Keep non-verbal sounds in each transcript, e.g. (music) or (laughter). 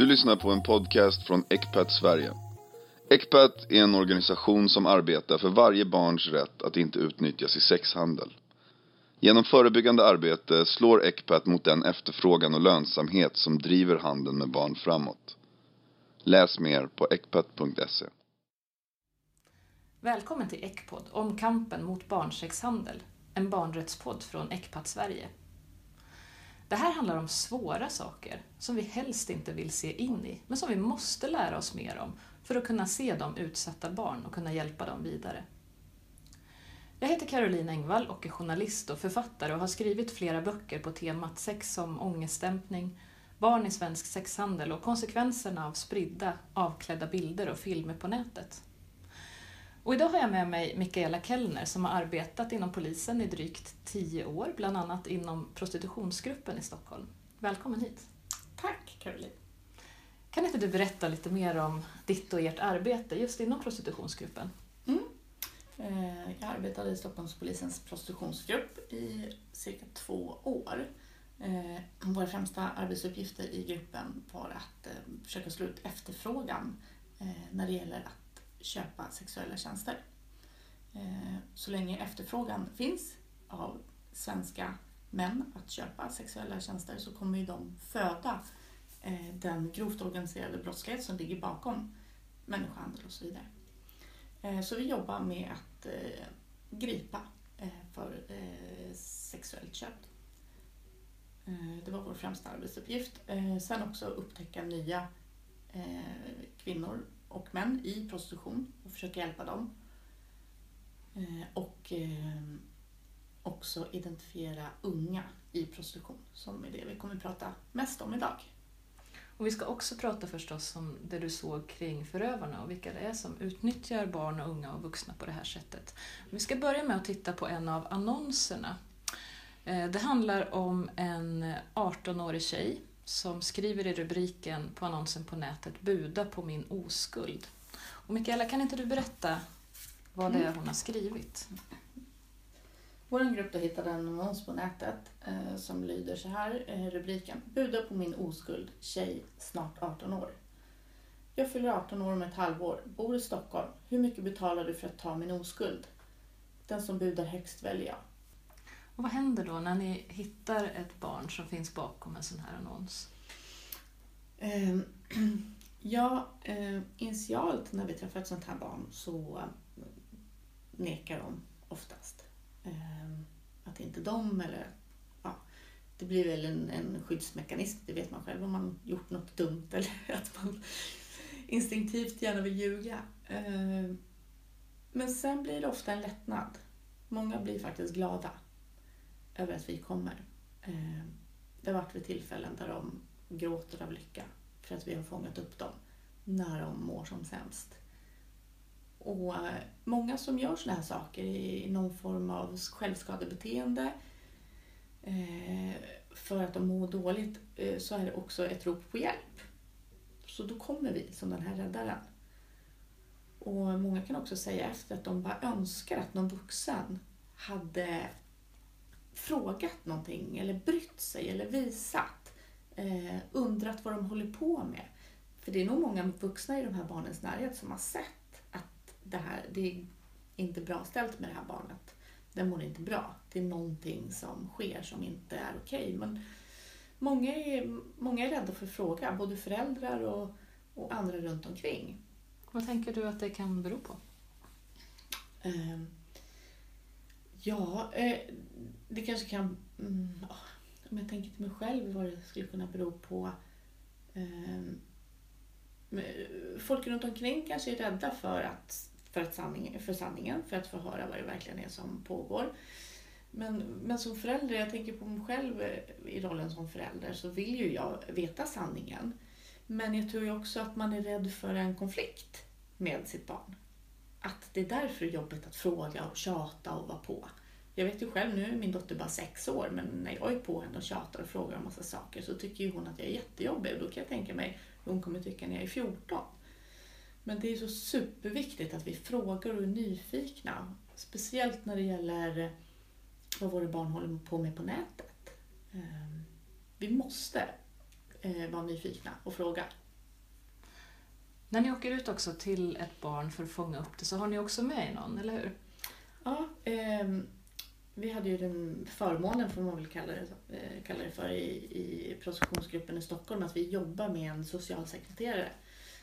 Du lyssnar på en podcast från Ecpat Sverige. Ecpat är en organisation som arbetar för varje barns rätt att inte utnyttjas i sexhandel. Genom förebyggande arbete slår Ecpat mot den efterfrågan och lönsamhet som driver handeln med barn framåt. Läs mer på ecpat.se. Välkommen till Ecpod om kampen mot barnsexhandel, en barnrättspodd från Ecpat Sverige. Det här handlar om svåra saker som vi helst inte vill se in i, men som vi måste lära oss mer om för att kunna se de utsatta barn och kunna hjälpa dem vidare. Jag heter Caroline Engvall och är journalist och författare och har skrivit flera böcker på temat sex som ångestdämpning, barn i svensk sexhandel och konsekvenserna av spridda, avklädda bilder och filmer på nätet. Och idag har jag med mig Mikaela Kellner som har arbetat inom polisen i drygt tio år, bland annat inom prostitutionsgruppen i Stockholm. Välkommen hit! Tack Caroline! Kan inte du berätta lite mer om ditt och ert arbete just inom prostitutionsgruppen? Mm. Eh, jag arbetade i Stockholmspolisens prostitutionsgrupp i cirka två år. Eh, våra främsta arbetsuppgifter i gruppen var att eh, försöka slå ut efterfrågan när det gäller att köpa sexuella tjänster. Eh, så länge efterfrågan finns av svenska män att köpa sexuella tjänster så kommer ju de föda eh, den grovt organiserade brottslighet som ligger bakom människohandel och så vidare. Eh, så vi jobbar med att gripa för sexuellt köp. Det var vår främsta arbetsuppgift. Sen också upptäcka nya kvinnor och män i prostitution och försöka hjälpa dem. Eh, och eh, också identifiera unga i prostitution som är det vi kommer att prata mest om idag. Och vi ska också prata förstås om det du såg kring förövarna och vilka det är som utnyttjar barn och unga och vuxna på det här sättet. Vi ska börja med att titta på en av annonserna. Eh, det handlar om en 18-årig tjej som skriver i rubriken på annonsen på nätet Buda på min oskuld. Och Mikaela, kan inte du berätta vad det är mm. hon har skrivit? Vår grupp då hittade en annons på nätet eh, som lyder så här, eh, rubriken Buda på min oskuld, tjej, snart 18 år. Jag fyller 18 år om ett halvår, bor i Stockholm. Hur mycket betalar du för att ta min oskuld? Den som budar högst väljer jag. Och vad händer då när ni hittar ett barn som finns bakom en sån här annons? Ehm, (clears throat) ja, eh, initialt när vi träffar ett sånt här barn så eh, nekar de oftast. Ehm, att att inte de eller ja, det blir väl en, en skyddsmekanism, det vet man själv om man gjort något dumt eller (laughs) att man instinktivt gärna vill ljuga. Ehm, men sen blir det ofta en lättnad. Många blir faktiskt glada över att vi kommer. Eh, det har varit vid tillfällen där de gråter av lycka för att vi har fångat upp dem när de mår som sämst. Och eh, många som gör sådana här saker i någon form av självskadebeteende eh, för att de mår dåligt eh, så är det också ett rop på hjälp. Så då kommer vi som den här räddaren. Och många kan också säga efter att de bara önskar att någon vuxen hade frågat någonting eller brytt sig eller visat. Eh, undrat vad de håller på med. För det är nog många vuxna i de här barnens närhet som har sett att det här, det är inte bra ställt med det här barnet. Den mår inte bra. Det är någonting som sker som inte är okej. Okay. Men många är, många är rädda för att fråga, både föräldrar och, och andra runt omkring. Vad tänker du att det kan bero på? Eh, Ja, eh, det kanske kan... Mm, ah, om jag tänker till mig själv vad det skulle kunna bero på. Ehm, eh, folk runt omkring kanske är rädda för, att, för, att sanning, för sanningen, för att få höra vad det verkligen är som pågår. Men, men som förälder, jag tänker på mig själv eh, i rollen som förälder, så vill ju jag veta sanningen. Men jag tror ju också att man är rädd för en konflikt med sitt barn att det är därför det är jobbigt att fråga och tjata och vara på. Jag vet ju själv, nu är min dotter bara sex år, men när jag är på henne och tjatar och frågar om massa saker så tycker hon att jag är jättejobbig och då kan jag tänka mig hur hon kommer tycka när jag är 14. Men det är så superviktigt att vi frågar och är nyfikna. Speciellt när det gäller vad våra barn håller på med på nätet. Ehm, vi måste eh, vara nyfikna och fråga. När ni åker ut också till ett barn för att fånga upp det så har ni också med er någon, eller hur? Ja, ehm, vi hade ju den förmånen, får man väl kalla det, eh, kalla det för, i, i prostitutionsgruppen i Stockholm att vi jobbar med en socialsekreterare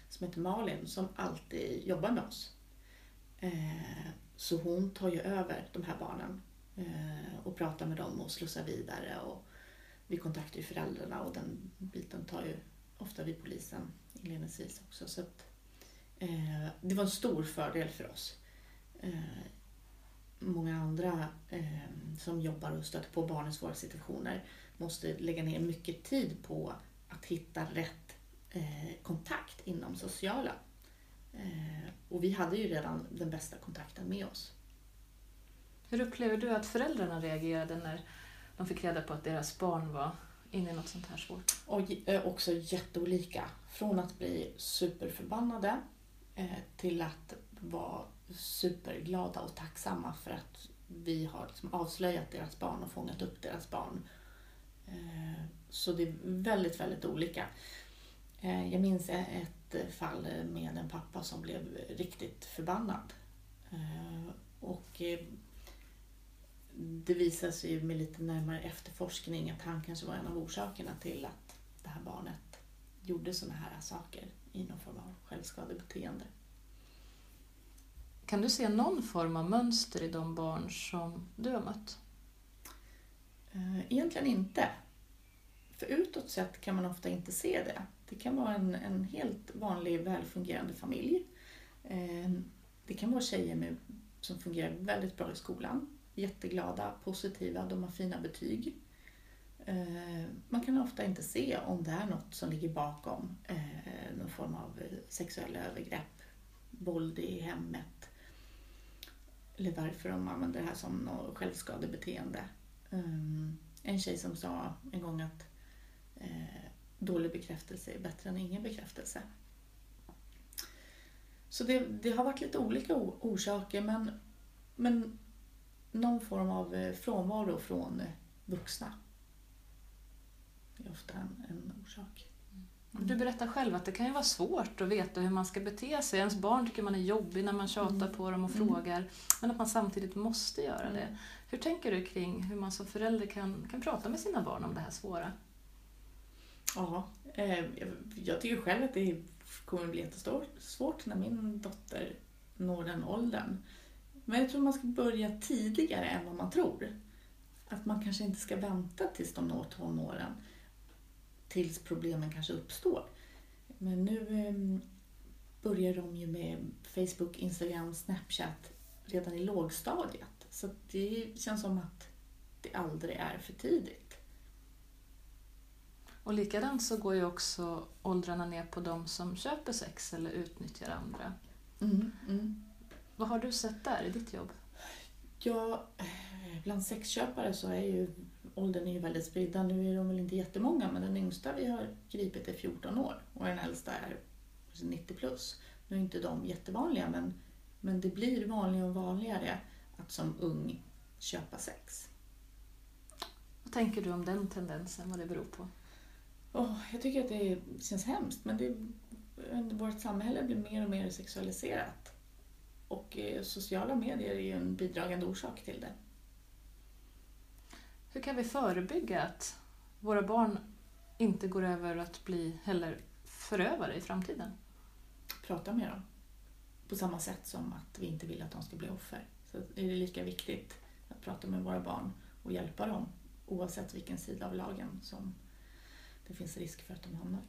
som heter Malin som alltid jobbar med oss. Eh, så hon tar ju över de här barnen eh, och pratar med dem och slussar vidare. Och vi kontaktar ju föräldrarna och den biten tar ju ofta vi polisen inledningsvis också. Så att, eh, det var en stor fördel för oss. Många andra eh, som jobbar och stöter på barn i svåra situationer måste lägga ner mycket tid på att hitta rätt eh, kontakt inom sociala. Eh, och vi hade ju redan den bästa kontakten med oss. Hur upplever du att föräldrarna reagerade när de fick reda på att deras barn var inne i något sånt här svårt? Och eh, också jätteolika. Från att bli superförbannade eh, till att vara superglada och tacksamma för att vi har liksom avslöjat deras barn och fångat upp deras barn. Eh, så det är väldigt, väldigt olika. Eh, jag minns ett fall med en pappa som blev riktigt förbannad. Eh, och det visade sig med lite närmare efterforskning att han kanske var en av orsakerna till att det här barnet gjorde sådana här saker i någon form av självskadebeteende. Kan du se någon form av mönster i de barn som du har mött? Eh, egentligen inte. För utåt sett kan man ofta inte se det. Det kan vara en, en helt vanlig välfungerande familj. Eh, det kan vara tjejer med, som fungerar väldigt bra i skolan. Jätteglada, positiva, de har fina betyg. Eh, man kan ofta inte se om det är något som ligger bakom någon form av sexuella övergrepp, våld i hemmet, eller varför de använder det här som något självskadebeteende. Um, en tjej som sa en gång att eh, dålig bekräftelse är bättre än ingen bekräftelse. Så det, det har varit lite olika orsaker men, men någon form av eh, frånvaro från vuxna är ofta en, en orsak. Du berättar själv att det kan ju vara svårt att veta hur man ska bete sig. Ens barn tycker man är jobbig när man tjatar mm. på dem och mm. frågar. Men att man samtidigt måste göra det. Mm. Hur tänker du kring hur man som förälder kan, kan prata med sina barn om det här svåra? Ja, eh, jag tycker själv att det kommer bli jättesvårt när min dotter når den åldern. Men jag tror man ska börja tidigare än vad man tror. Att man kanske inte ska vänta tills de når tonåren tills problemen kanske uppstår. Men nu ehm, börjar de ju med Facebook, Instagram, Snapchat redan i lågstadiet. Så det känns som att det aldrig är för tidigt. Och likadant så går ju också åldrarna ner på de som köper sex eller utnyttjar andra. Mm, mm. Vad har du sett där i ditt jobb? Ja, eh, bland sexköpare så är ju åldern är ju väldigt spridda. Nu är de väl inte jättemånga men den yngsta vi har gripit är 14 år och den äldsta är 90 plus. Nu är inte de jättevanliga men, men det blir vanligare och vanligare att som ung köpa sex. Vad tänker du om den tendensen, vad det beror på? Oh, jag tycker att det känns hemskt men det, vårt samhälle blir mer och mer sexualiserat. Och eh, sociala medier är ju en bidragande orsak till det. Hur kan vi förebygga att våra barn inte går över att bli heller förövare i framtiden? Prata med dem. På samma sätt som att vi inte vill att de ska bli offer. Så är det lika viktigt att prata med våra barn och hjälpa dem oavsett vilken sida av lagen som det finns risk för att de hamnar.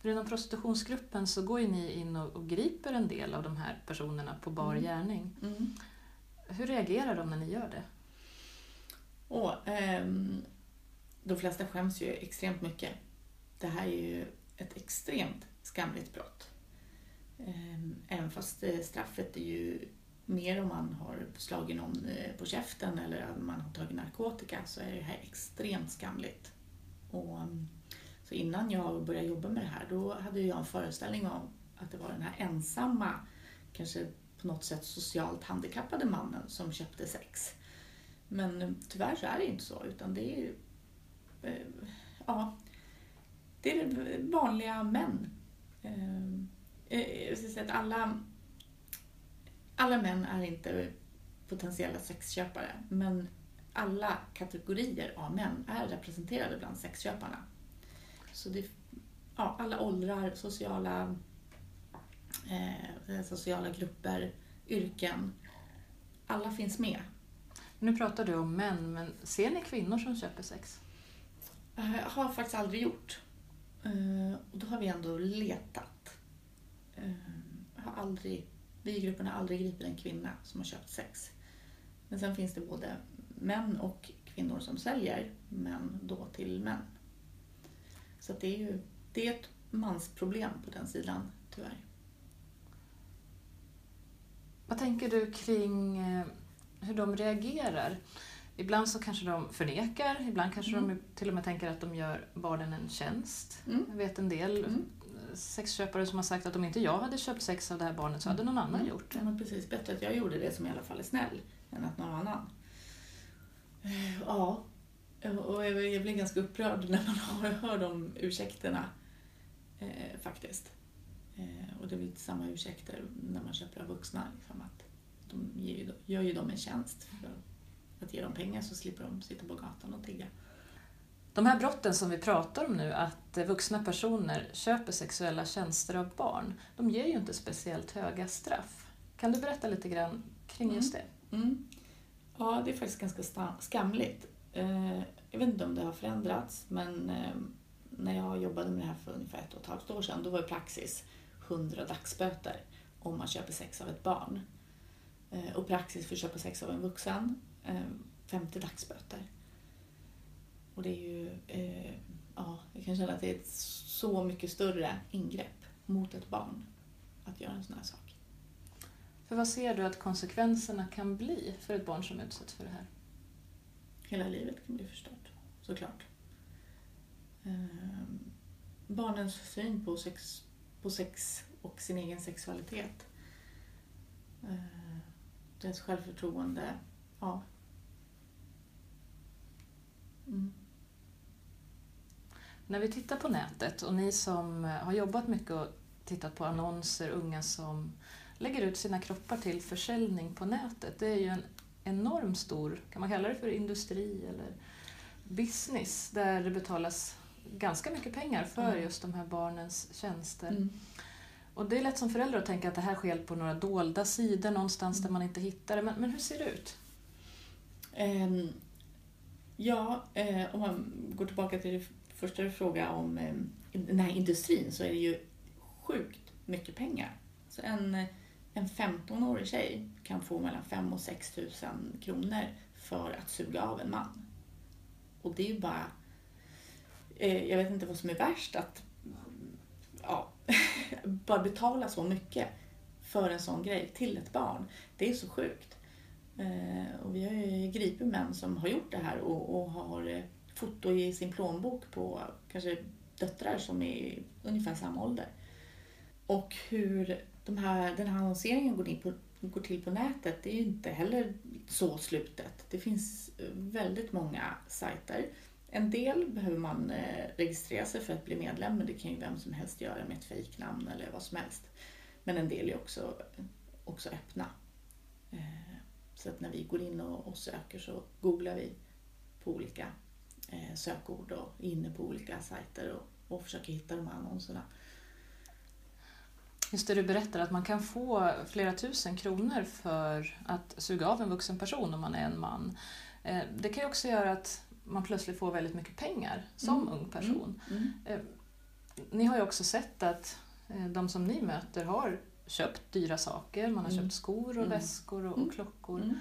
För inom prostitutionsgruppen så går ju ni in och, och griper en del av de här personerna på bar mm. gärning. Mm. Hur reagerar de när ni gör det? Och, um, de flesta skäms ju extremt mycket. Det här är ju ett extremt skamligt brott. Um, även fast eh, straffet är ju mer om man har slagit någon eh, på käften eller om man har tagit narkotika så är det här extremt skamligt. Och, ehm, så innan jag började jobba med det här då hade jag en föreställning om att det var den här ensamma, kanske på något sätt socialt handikappade mannen som köpte sex. Men tyvärr så är det inte så, utan det är, eh, ja, det är vanliga män. Eh, eh, jag ska säga att alla, alla män är inte potentiella sexköpare, men alla kategorier av män är representerade bland sexköparna. Så det, ja, alla åldrar, sociala, eh, sociala grupper, yrken, alla finns med. Nu pratar du om män, men ser ni kvinnor som köper sex? Jag har faktiskt aldrig gjort. Eh, och då har vi ändå letat. Eh, jag har aldrig, vi i gruppen har aldrig gripit en kvinna som har köpt sex. Men sen finns det både män och kvinnor som säljer, men då till män. Så det är ju det är ett mansproblem på den sidan, tyvärr. Vad tänker du kring eh, hur de reagerar? Ibland så kanske de förnekar, ibland kanske mm. de till och med tänker att de gör barnen en tjänst. Mm. Jag vet en del mm. sexköpare som har sagt att om inte jag hade köpt sex av det här barnet så hade någon annan mm. gjort det. Ja, precis. Bättre att jag gjorde det som i alla fall är snäll än att någon annan. Eh, ja, och jag blir ganska upprörd när man (laughs) hör de ursäkterna eh, faktiskt. Eh, och det blir lite samma ursäkter när man köper av vuxna. Liksom, att de gör ju dem en tjänst för att ge dem pengar så slipper de sitta på gatan och tigga. De här brotten som vi pratar om nu, att vuxna personer köper sexuella tjänster av barn, de ger ju inte speciellt höga straff. Kan du berätta lite grann kring just det? Mm. Mm. Ja, det är faktiskt ganska skamligt. Eh, jag vet inte om det har förändrats, men eh, när jag jobbade med det här för ungefär ett och ett halvt år sedan, då var praxis 100 dagsböter om man köper sex av ett barn. Eh, och praxis för att köpa sex av en vuxen 50 eh, dagsböter. Och det är ju, eh, ja, jag kan känna att det är ett så mycket större ingrepp mot ett barn att göra en sån här sak. För vad ser du att konsekvenserna kan bli för ett barn som utsätts för det här? Hela livet kan bli förstört, såklart. Eh, barnens syn på sex, på sex och sin egen sexualitet. Eh, deras självförtroende. Ja. Mm. När vi tittar på nätet och ni som har jobbat mycket och tittat på annonser, unga som lägger ut sina kroppar till försäljning på nätet. Det är ju en enormt stor, kan man kalla det för industri eller business, där det betalas ganska mycket pengar för just de här barnens tjänster. Mm. Och det är lätt som förälder att tänka att det här sker på några dolda sidor någonstans mm. där man inte hittar det. Men, men hur ser det ut? Um, ja, eh, om man går tillbaka till det första du frågade om eh, den här industrin så är det ju sjukt mycket pengar. Så en, en 15-årig tjej kan få mellan 5 och 6 tusen kronor för att suga av en man. Och det är ju bara... Eh, jag vet inte vad som är värst, att ja, (laughs) bara betala så mycket för en sån grej till ett barn. Det är så sjukt. Eh, och vi har ju gripit män som har gjort det här och, och har eh, foto i sin plånbok på kanske döttrar som är i ungefär samma ålder. Och hur de här, den här annonseringen går, in på, går till på nätet, det är ju inte heller så slutet. Det finns väldigt många sajter en del behöver man eh, registrera sig för att bli medlem, men det kan ju vem som helst göra med ett fejknamn eller vad som helst. Men en del är också, också öppna. Eh, så att när vi går in och, söker så googlar vi på olika eh, sökord och är inne på olika sajter och, och försöker hitta de här annonserna. Just det, du berättar att man kan få flera tusen kronor för att suga av en vuxen person om man är en man. Det kan ju också göra att man plötsligt får väldigt mycket pengar som mm. ung person. Mm. mm. Eh, ni har ju också sett att eh, de som ni möter har köpt dyra saker. Man har mm. köpt skor och mm. väskor och, och mm. klockor.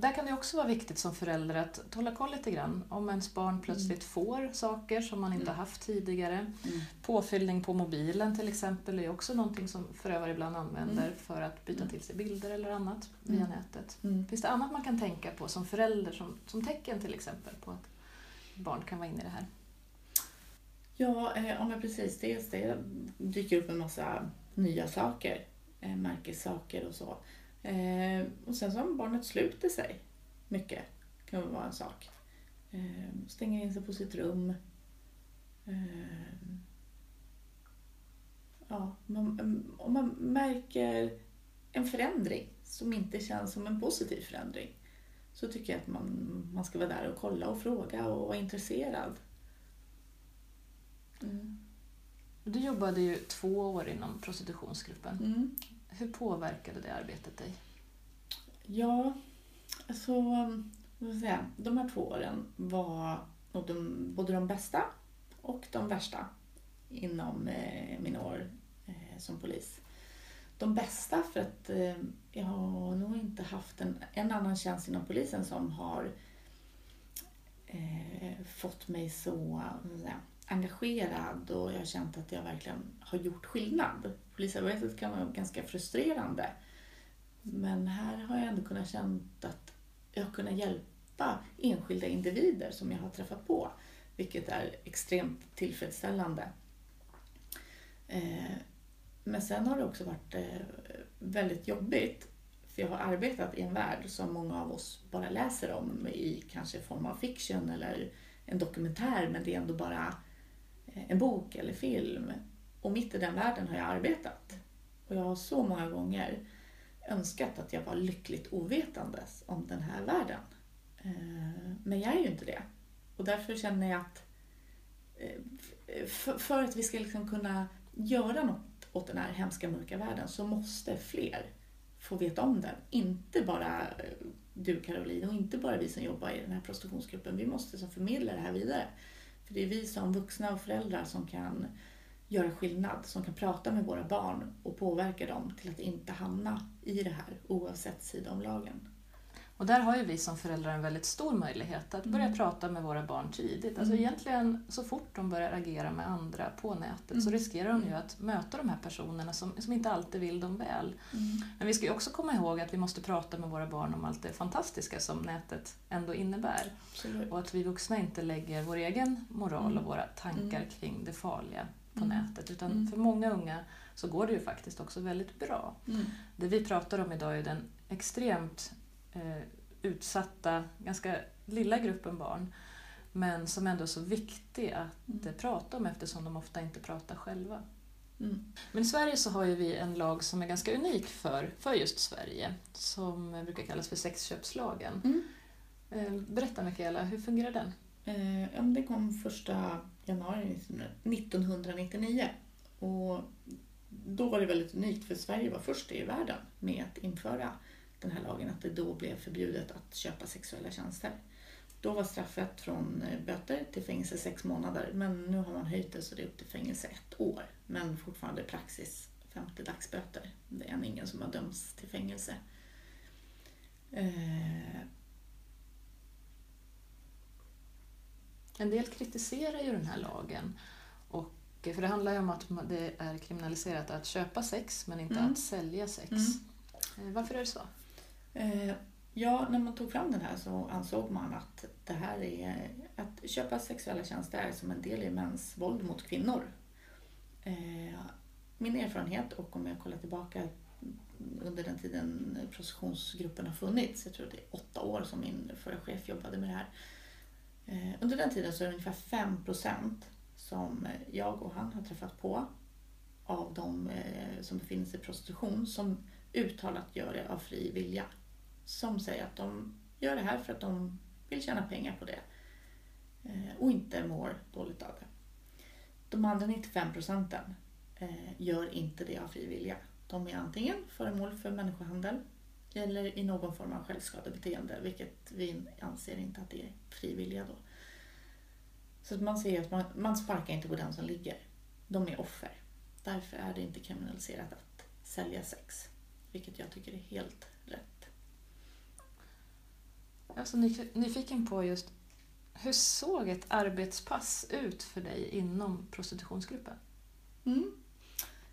Där kan det också vara viktigt som förälder att hålla koll lite grann om ens barn plötsligt får saker som man inte haft tidigare. Påfyllning på mobilen till exempel är också någonting som förövare ibland använder för att byta till sig bilder eller annat via nätet. Finns det annat man kan tänka på som förälder som, som tecken till exempel på att barn kan vara inne i det här? Ja, eh, ja precis. Dels det dyker upp en massa nya saker, eh, märkessaker och så. Eh, och sen så har barnet sluter sig mycket, kan vara en sak. Stänger in sig på sitt rum. ja, man, om man märker en förändring som inte känns som en positiv förändring så tycker jag att man, man ska vara där och kolla och fråga och vara intresserad. Mm. Du jobbade ju två år inom prostitutionsgruppen. Mm. Hur påverkade det arbetet dig? Ja, alltså vad säga, de här två åren var nog de, både de bästa och de värsta inom eh, mina år eh, som polis. De bästa för att eh, jag har nog inte haft en, en annan tjänst inom polisen som har eh, fått mig så säga, engagerad och jag har känt att jag verkligen har gjort skillnad. Polisarbetet kan vara ganska frustrerande men här har jag ändå kunnat känna att jag har kunnat hjälpa enskilda individer som jag har träffat på, vilket är extremt tillfredsställande. Eh, men sen har det också varit eh, väldigt jobbigt, för jag har arbetat i en värld som många av oss bara läser om i kanske form av fiction eller en dokumentär, men det är ändå bara eh, en bok eller film. Och mitt i den världen har jag arbetat. Och jag har så många gånger önskat att jag var lyckligt ovetandes om den här världen. Eh, men jag är ju inte det. Och därför känner jag att eh, för att vi ska liksom kunna göra något åt den här hemska mörka världen så måste fler få veta om den. Inte bara eh, du Caroline och inte bara vi som jobbar i den här prostitutionsgruppen. Vi måste förmedla det här vidare. För det är vi som vuxna och föräldrar som kan göra skillnad, som kan prata med våra barn och påverka dem till att inte hamna i det här oavsett sida om lagen. Och där har ju vi som föräldrar en väldigt stor möjlighet att börja mm. prata med våra barn tidigt. Alltså mm. egentligen så fort de börjar agera med andra på nätet mm. så riskerar de ju att möta de här personerna som, som inte alltid vill dem väl. Mm. Men vi ska ju också komma ihåg att vi måste prata med våra barn om allt det fantastiska som nätet ändå innebär. Absolut. Och att vi vuxna inte lägger vår egen moral och mm. våra tankar mm. kring det farliga på mm. nätet. Utan mm. för många unga så går det ju faktiskt också väldigt bra. Mm. Det vi pratar om idag är den extremt eh, utsatta, ganska lilla gruppen barn men som ändå är så viktig att mm. prata om eftersom de ofta inte pratar själva. Mm. Men i Sverige så har ju vi en lag som är ganska unik för, för just Sverige som brukar kallas för sexköpslagen. Mm. Eh, berätta Mikaela, hur fungerar den? Eh, den kom första januari 1999. Och då var det väldigt unikt för Sverige var först i världen med att införa den här lagen, att det då blev förbjudet att köpa sexuella tjänster. Då var straffet från eh, böter till fängelse sex månader men nu har man höjt det så det är upp till fängelse ett år. Men fortfarande praxis 50 dagsböter. Det är än ingen som har dömts till fängelse. Eh, En del kritiserar ju den här lagen. Och, för det handlar ju om att det är kriminaliserat att köpa sex men inte mm. att sälja sex. Mm. Eh, varför är det så? Eh, ja, när man tog fram den här så ansåg man att det här är att köpa sexuella tjänster är som en del i mäns våld mot kvinnor. Eh, min erfarenhet och om jag kollar tillbaka under den tiden prostitutionsgruppen har funnits, jag tror det är åtta år som min förra chef jobbade med det här, Eh, under den tiden så är det ungefär 5% som eh, jag och han har träffat på av de eh, som befinner sig i prostitution som uttalat gör det av fri vilja. Som säger att de gör det här för att de vill tjäna pengar på det och inte mår dåligt av det. De andra 95 procenten gör inte det av fri vilja. De är antingen föremål för människohandel eller i någon form av självskadebeteende, vilket vi anser inte att det är frivilliga då. Så att man ser att man, man sparkar inte på den som ligger. De är offer. Därför är det inte kriminaliserat att sälja sex, vilket jag tycker är helt rätt. Jag är så nyfiken på just hur såg ett arbetspass ut för dig inom prostitutionsgruppen? Mm.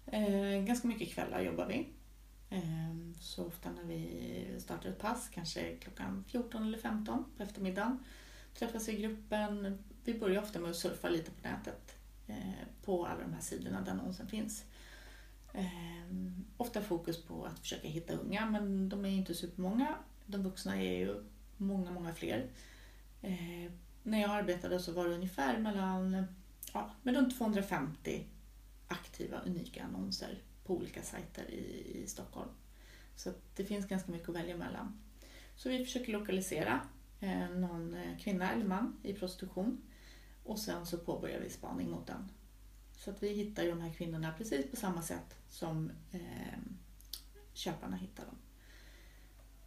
Eh, ganska mycket kvällar jobbar vi. Ehm, så ofta när vi startar ett pass, kanske klockan 14 eller 15 på eftermiddagen, träffas vi i gruppen. Vi börjar ofta med att surfa lite på nätet eh, på alla de här sidorna där annonsen finns. Ehm, ofta fokus på att försöka hitta unga, men de är inte supermånga. De vuxna är ju många, många fler. Ehm, när jag arbetade så var det ungefär mellan ja, med runt 250 aktiva, unika annonser på olika sajter i, i Stockholm. Så att det finns ganska mycket att välja mellan. Så vi försöker lokalisera eh, någon eh, kvinna eller man i prostitution och sen så påbörjar vi spaning mot den. Så att vi hittar ju de här kvinnorna precis på samma sätt som eh, köparna hittar dem.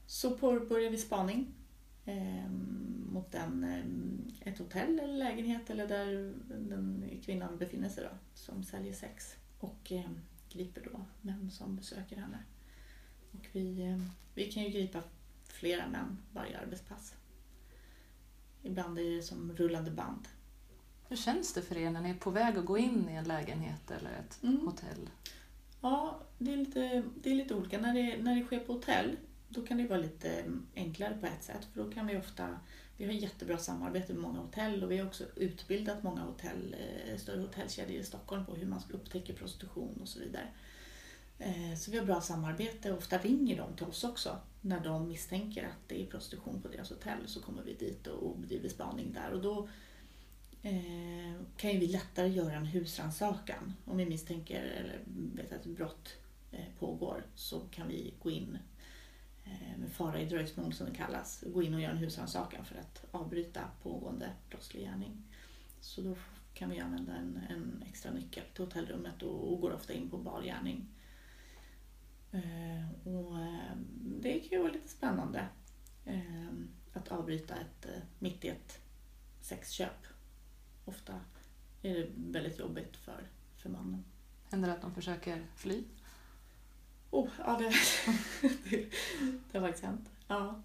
Så påbörjar vi spaning eh, mot en, eh, ett hotell eller lägenhet eller där den kvinnan befinner sig då, som säljer sex och eh, griper då män som besöker henne. Och vi, eh, vi kan ju gripa flera män varje arbetspass. Ibland är det som rullande band. Hur känns det för er när ni är på väg att gå in i en lägenhet eller ett Mm. hotell? Ja, det är lite, det är lite olika. När det, när det sker på hotell då kan det vara lite enklare på ett sätt. För då kan vi ofta, vi har jättebra samarbete med många hotell och vi har också utbildat många hotell, eh, större hotellkedjor i Stockholm på hur man ska upptäcka prostitution och så vidare. Eh, så vi har bra samarbete och ofta ringer de till oss också. När de misstänker att det är prostitution på deras hotell så kommer vi dit och bedriver spaning där. Och då eh, kan ju vi lättare göra en husrannsakan. Om vi misstänker eller vet att ett brott pågår så kan vi gå in med fara i dröjsmål som det kallas, gå in och göra en husrannsakan för att avbryta pågående brottslig gärning. Så då kan vi använda en, en extra nyckel till hotellrummet och, och går ofta in på bar gärning. Eh, och, eh, det kan ju vara lite spännande eh, att avbryta ett, eh, mitt i ett sexköp. Ofta är det väldigt jobbigt för, för mannen. Händer det att de försöker fly? Oh, ja, det, (laughs) det, det har faktiskt hänt. Ja,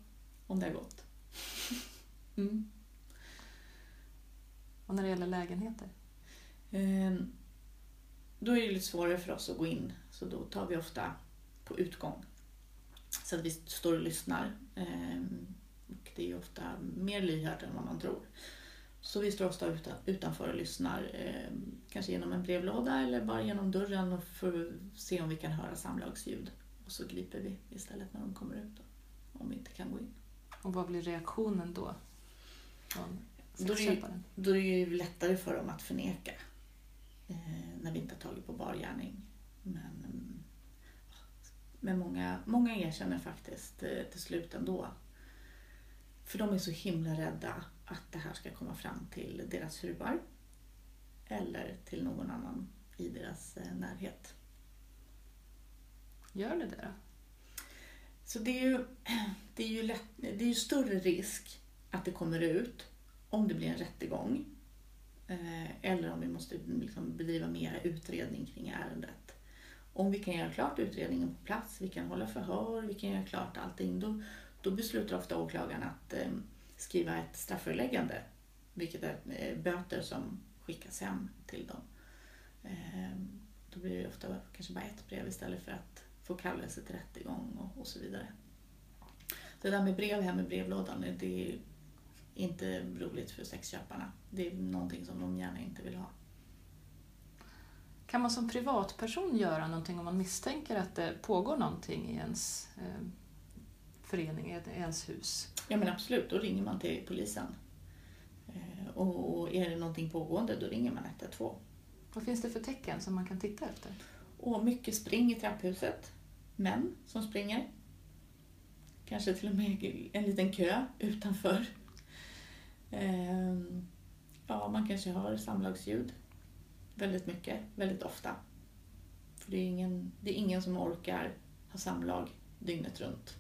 om det har gått. Mm. Och när det gäller lägenheter? Ehm, Då är det lite svårare för oss att gå in, så då tar vi ofta på utgång. Så att vi står och lyssnar. Ehm, Och det är ofta mer lyhört än vad man tror. Så vi står ofta utan- utanför och lyssnar, ehm, kanske genom en brevlåda eller bara genom dörren och för att se om vi kan höra samlagsljud. Och så griper vi istället när de kommer ut, om vi inte kan gå in. Och vad blir reaktionen då? Då är? Då är det ju lättare för dem att förneka eh, när vi inte har tagit på bar gärning. Men, mm, men många, många erkänner faktiskt eh, till slut ändå. För de är så himla rädda att det här ska komma fram till deras fruar eller till någon annan i deras eh, närhet. Gör det det då? Så det är ju, (clears throat) det är ju, lätt, det är ju större risk att det kommer ut om det blir en rättegång. Eh, eller om vi måste liksom bedriva mer utredning kring ärendet. Om vi kan göra klart utredningen på plats, vi kan hålla förhör, vi kan göra klart allting. Då, då beslutar ofta åklagaren att eh, skriva ett strafföreläggande. Vilket är eh, böter som skickas hem till dem. Ehm, då blir det ofta kanske bara ett brev istället för att få kallelse till rättegång och, och så vidare. Det där med brev hem i brevlådan, det är inte roligt för sexköparna. Det är någonting som de gärna inte vill ha. Kan man som privatperson göra någonting om man misstänker att det pågår någonting i ens eh, förening, ens hus? Ja men absolut, då ringer man till polisen. Eh, Och, och är det någonting pågående, då ringer man 112. Vad finns det för tecken som man kan titta efter? Och mycket spring i trapphuset. Män som springer. Kanske till och med en liten kö utanför. Ehm, Ja, man kanske hör samlagsljud. Väldigt mycket, väldigt ofta. För det är ingen, det är ingen som orkar ha samlag dygnet runt.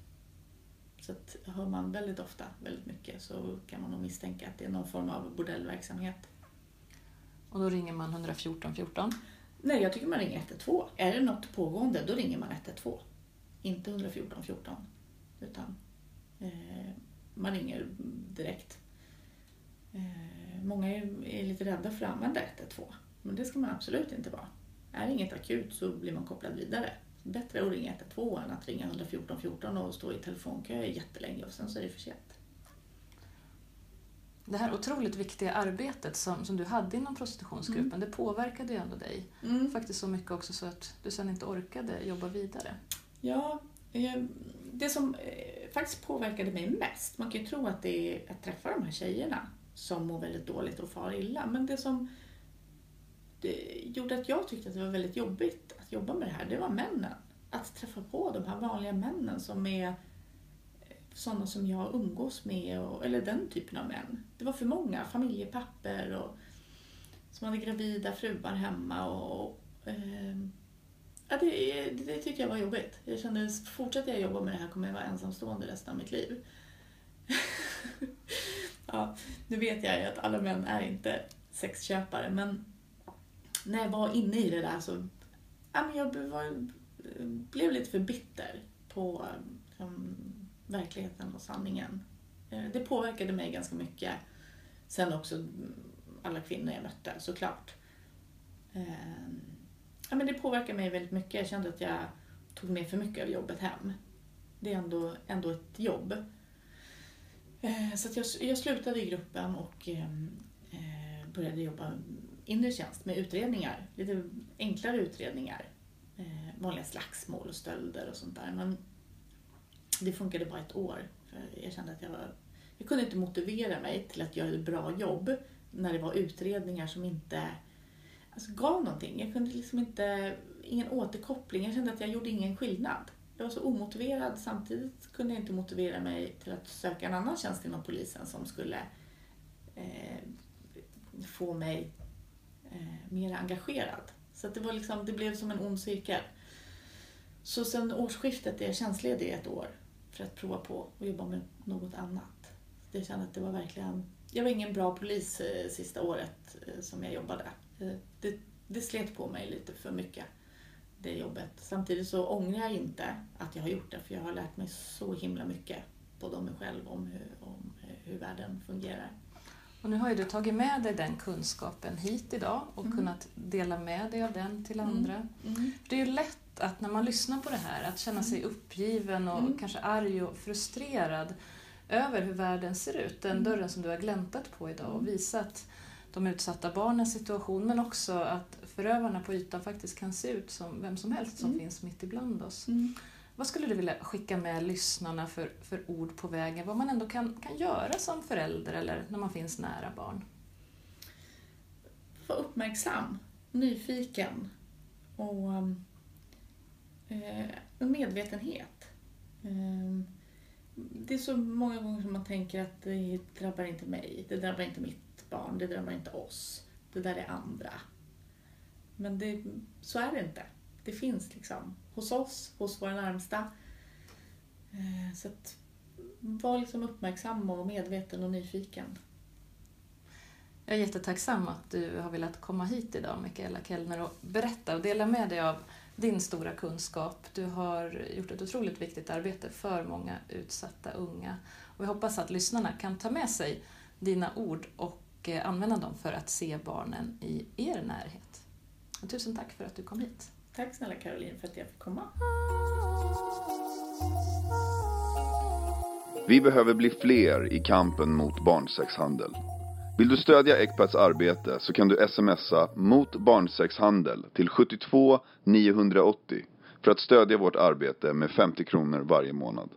Så att hör man väldigt ofta, väldigt mycket, så kan man nog misstänka att det är någon form av bordellverksamhet. Och då ringer man 114 14. Nej, jag tycker man ringer 112. Är det något pågående, då ringer man 112. Inte 114 14. Utan eh, man ringer direkt. Eh, många är, är lite rädda för att använda 112. Men det ska man absolut inte vara. Är det inget akut så blir man kopplad vidare. Bättre att ringa 112 än att ringa 114 14 och stå i telefonkö jättelänge och sen så är det för sent. Det här otroligt viktiga arbetet som, som du hade inom prostitutionsgruppen, Mm. det påverkade ju ändå dig. Faktiskt så mycket också så att du sen inte orkade jobba vidare. Ja, eh, det som eh, faktiskt påverkade mig mest, man kan ju tro att det är att träffa de här tjejerna som mår väldigt dåligt och far illa, men det som det gjorde att jag tyckte att det var väldigt jobbigt jobba med det här, det var männen. Att träffa på de här vanliga männen som är eh, sådana som jag umgås med, och, eller den typen av män. Det var för många, familjepapper och som hade gravida fruar hemma och eh, ja, det, det, det tyckte jag var jobbigt. Jag kände, fortsätter jag jobba med det här kommer jag vara ensamstående resten av mitt liv. (laughs) ja, nu vet jag ju att alla män är inte sexköpare, men när jag var inne i det där så ja, men jag var, blev lite för bitter på um, verkligheten och sanningen. Eh, det påverkade mig ganska mycket. Sen också alla kvinnor jag mötte såklart. Ehm, ja, men det påverkade mig väldigt mycket. Jag kände att jag tog med för mycket av jobbet hem. Det är ändå, ändå ett jobb. Eh, så jag, jag slutade i gruppen och ehm, eh, började jobba inre tjänst med utredningar. Lite enklare utredningar. Eh, vanliga slagsmål och stölder och sånt där. Men det funkade bara ett år. För jag kände att jag var, jag kunde inte motivera mig till att göra ett bra jobb när det var utredningar som inte alltså, gav någonting. Jag kunde liksom inte, ingen återkoppling. Jag kände att jag gjorde ingen skillnad. Jag var så omotiverad. Samtidigt kunde jag inte motivera mig till att söka en annan tjänst inom polisen som skulle eh, få mig eh, mer engagerad. Så det, var liksom, det blev som en ond cirkel. Så sen årsskiftet är jag tjänstledig ett år för att prova på att jobba med något annat. Jag kände att det var verkligen... Jag var ingen bra polis eh, sista året eh, som jag jobbade. Eh, det, det slet på mig lite för mycket, det jobbet. Samtidigt så ångrar jag inte att jag har gjort det, för jag har lärt mig så himla mycket, både om mig själv och om hur, om eh, hur världen fungerar. Och nu har ju du tagit med dig den kunskapen hit idag och mm. kunnat dela med dig av den till mm. andra. Mm. Det är ju lätt att när man lyssnar på det här, att känna sig mm. uppgiven och mm. kanske arg och frustrerad över hur världen ser ut. Den dörren som du har gläntat på idag och visat de utsatta barnens situation men också att förövarna på ytan faktiskt kan se ut som vem som helst som mm. finns mitt ibland oss. Mm. Vad skulle du vilja skicka med lyssnarna för, för ord på vägen? Vad man ändå kan, kan göra som förälder eller när man finns nära barn? Var uppmärksam, nyfiken och eh, medvetenhet. Eh, det är så många gånger som man tänker att det drabbar inte mig, det drabbar inte mitt barn, det drabbar inte oss. Det där är andra. Men det, så är det inte. Det finns liksom hos oss, hos våra närmsta. Eh, så att var liksom uppmärksam och medveten och nyfiken. Jag är jättetacksam att du har velat komma hit idag, Mikaela Kellner, och berätta och dela med dig av din stora kunskap. Du har gjort ett otroligt viktigt arbete för många utsatta unga. Och jag hoppas att lyssnarna kan ta med sig dina ord och eh, använda dem för att se barnen i er närhet. Och tusen tack för att du kom hit. Tack snälla Caroline för att jag fick komma. Vi behöver bli fler i kampen mot barnsexhandel. Vill du stödja Ecpats arbete så kan du smsa mot barnsexhandel till 72 980 för att stödja vårt arbete med 50 kronor varje månad.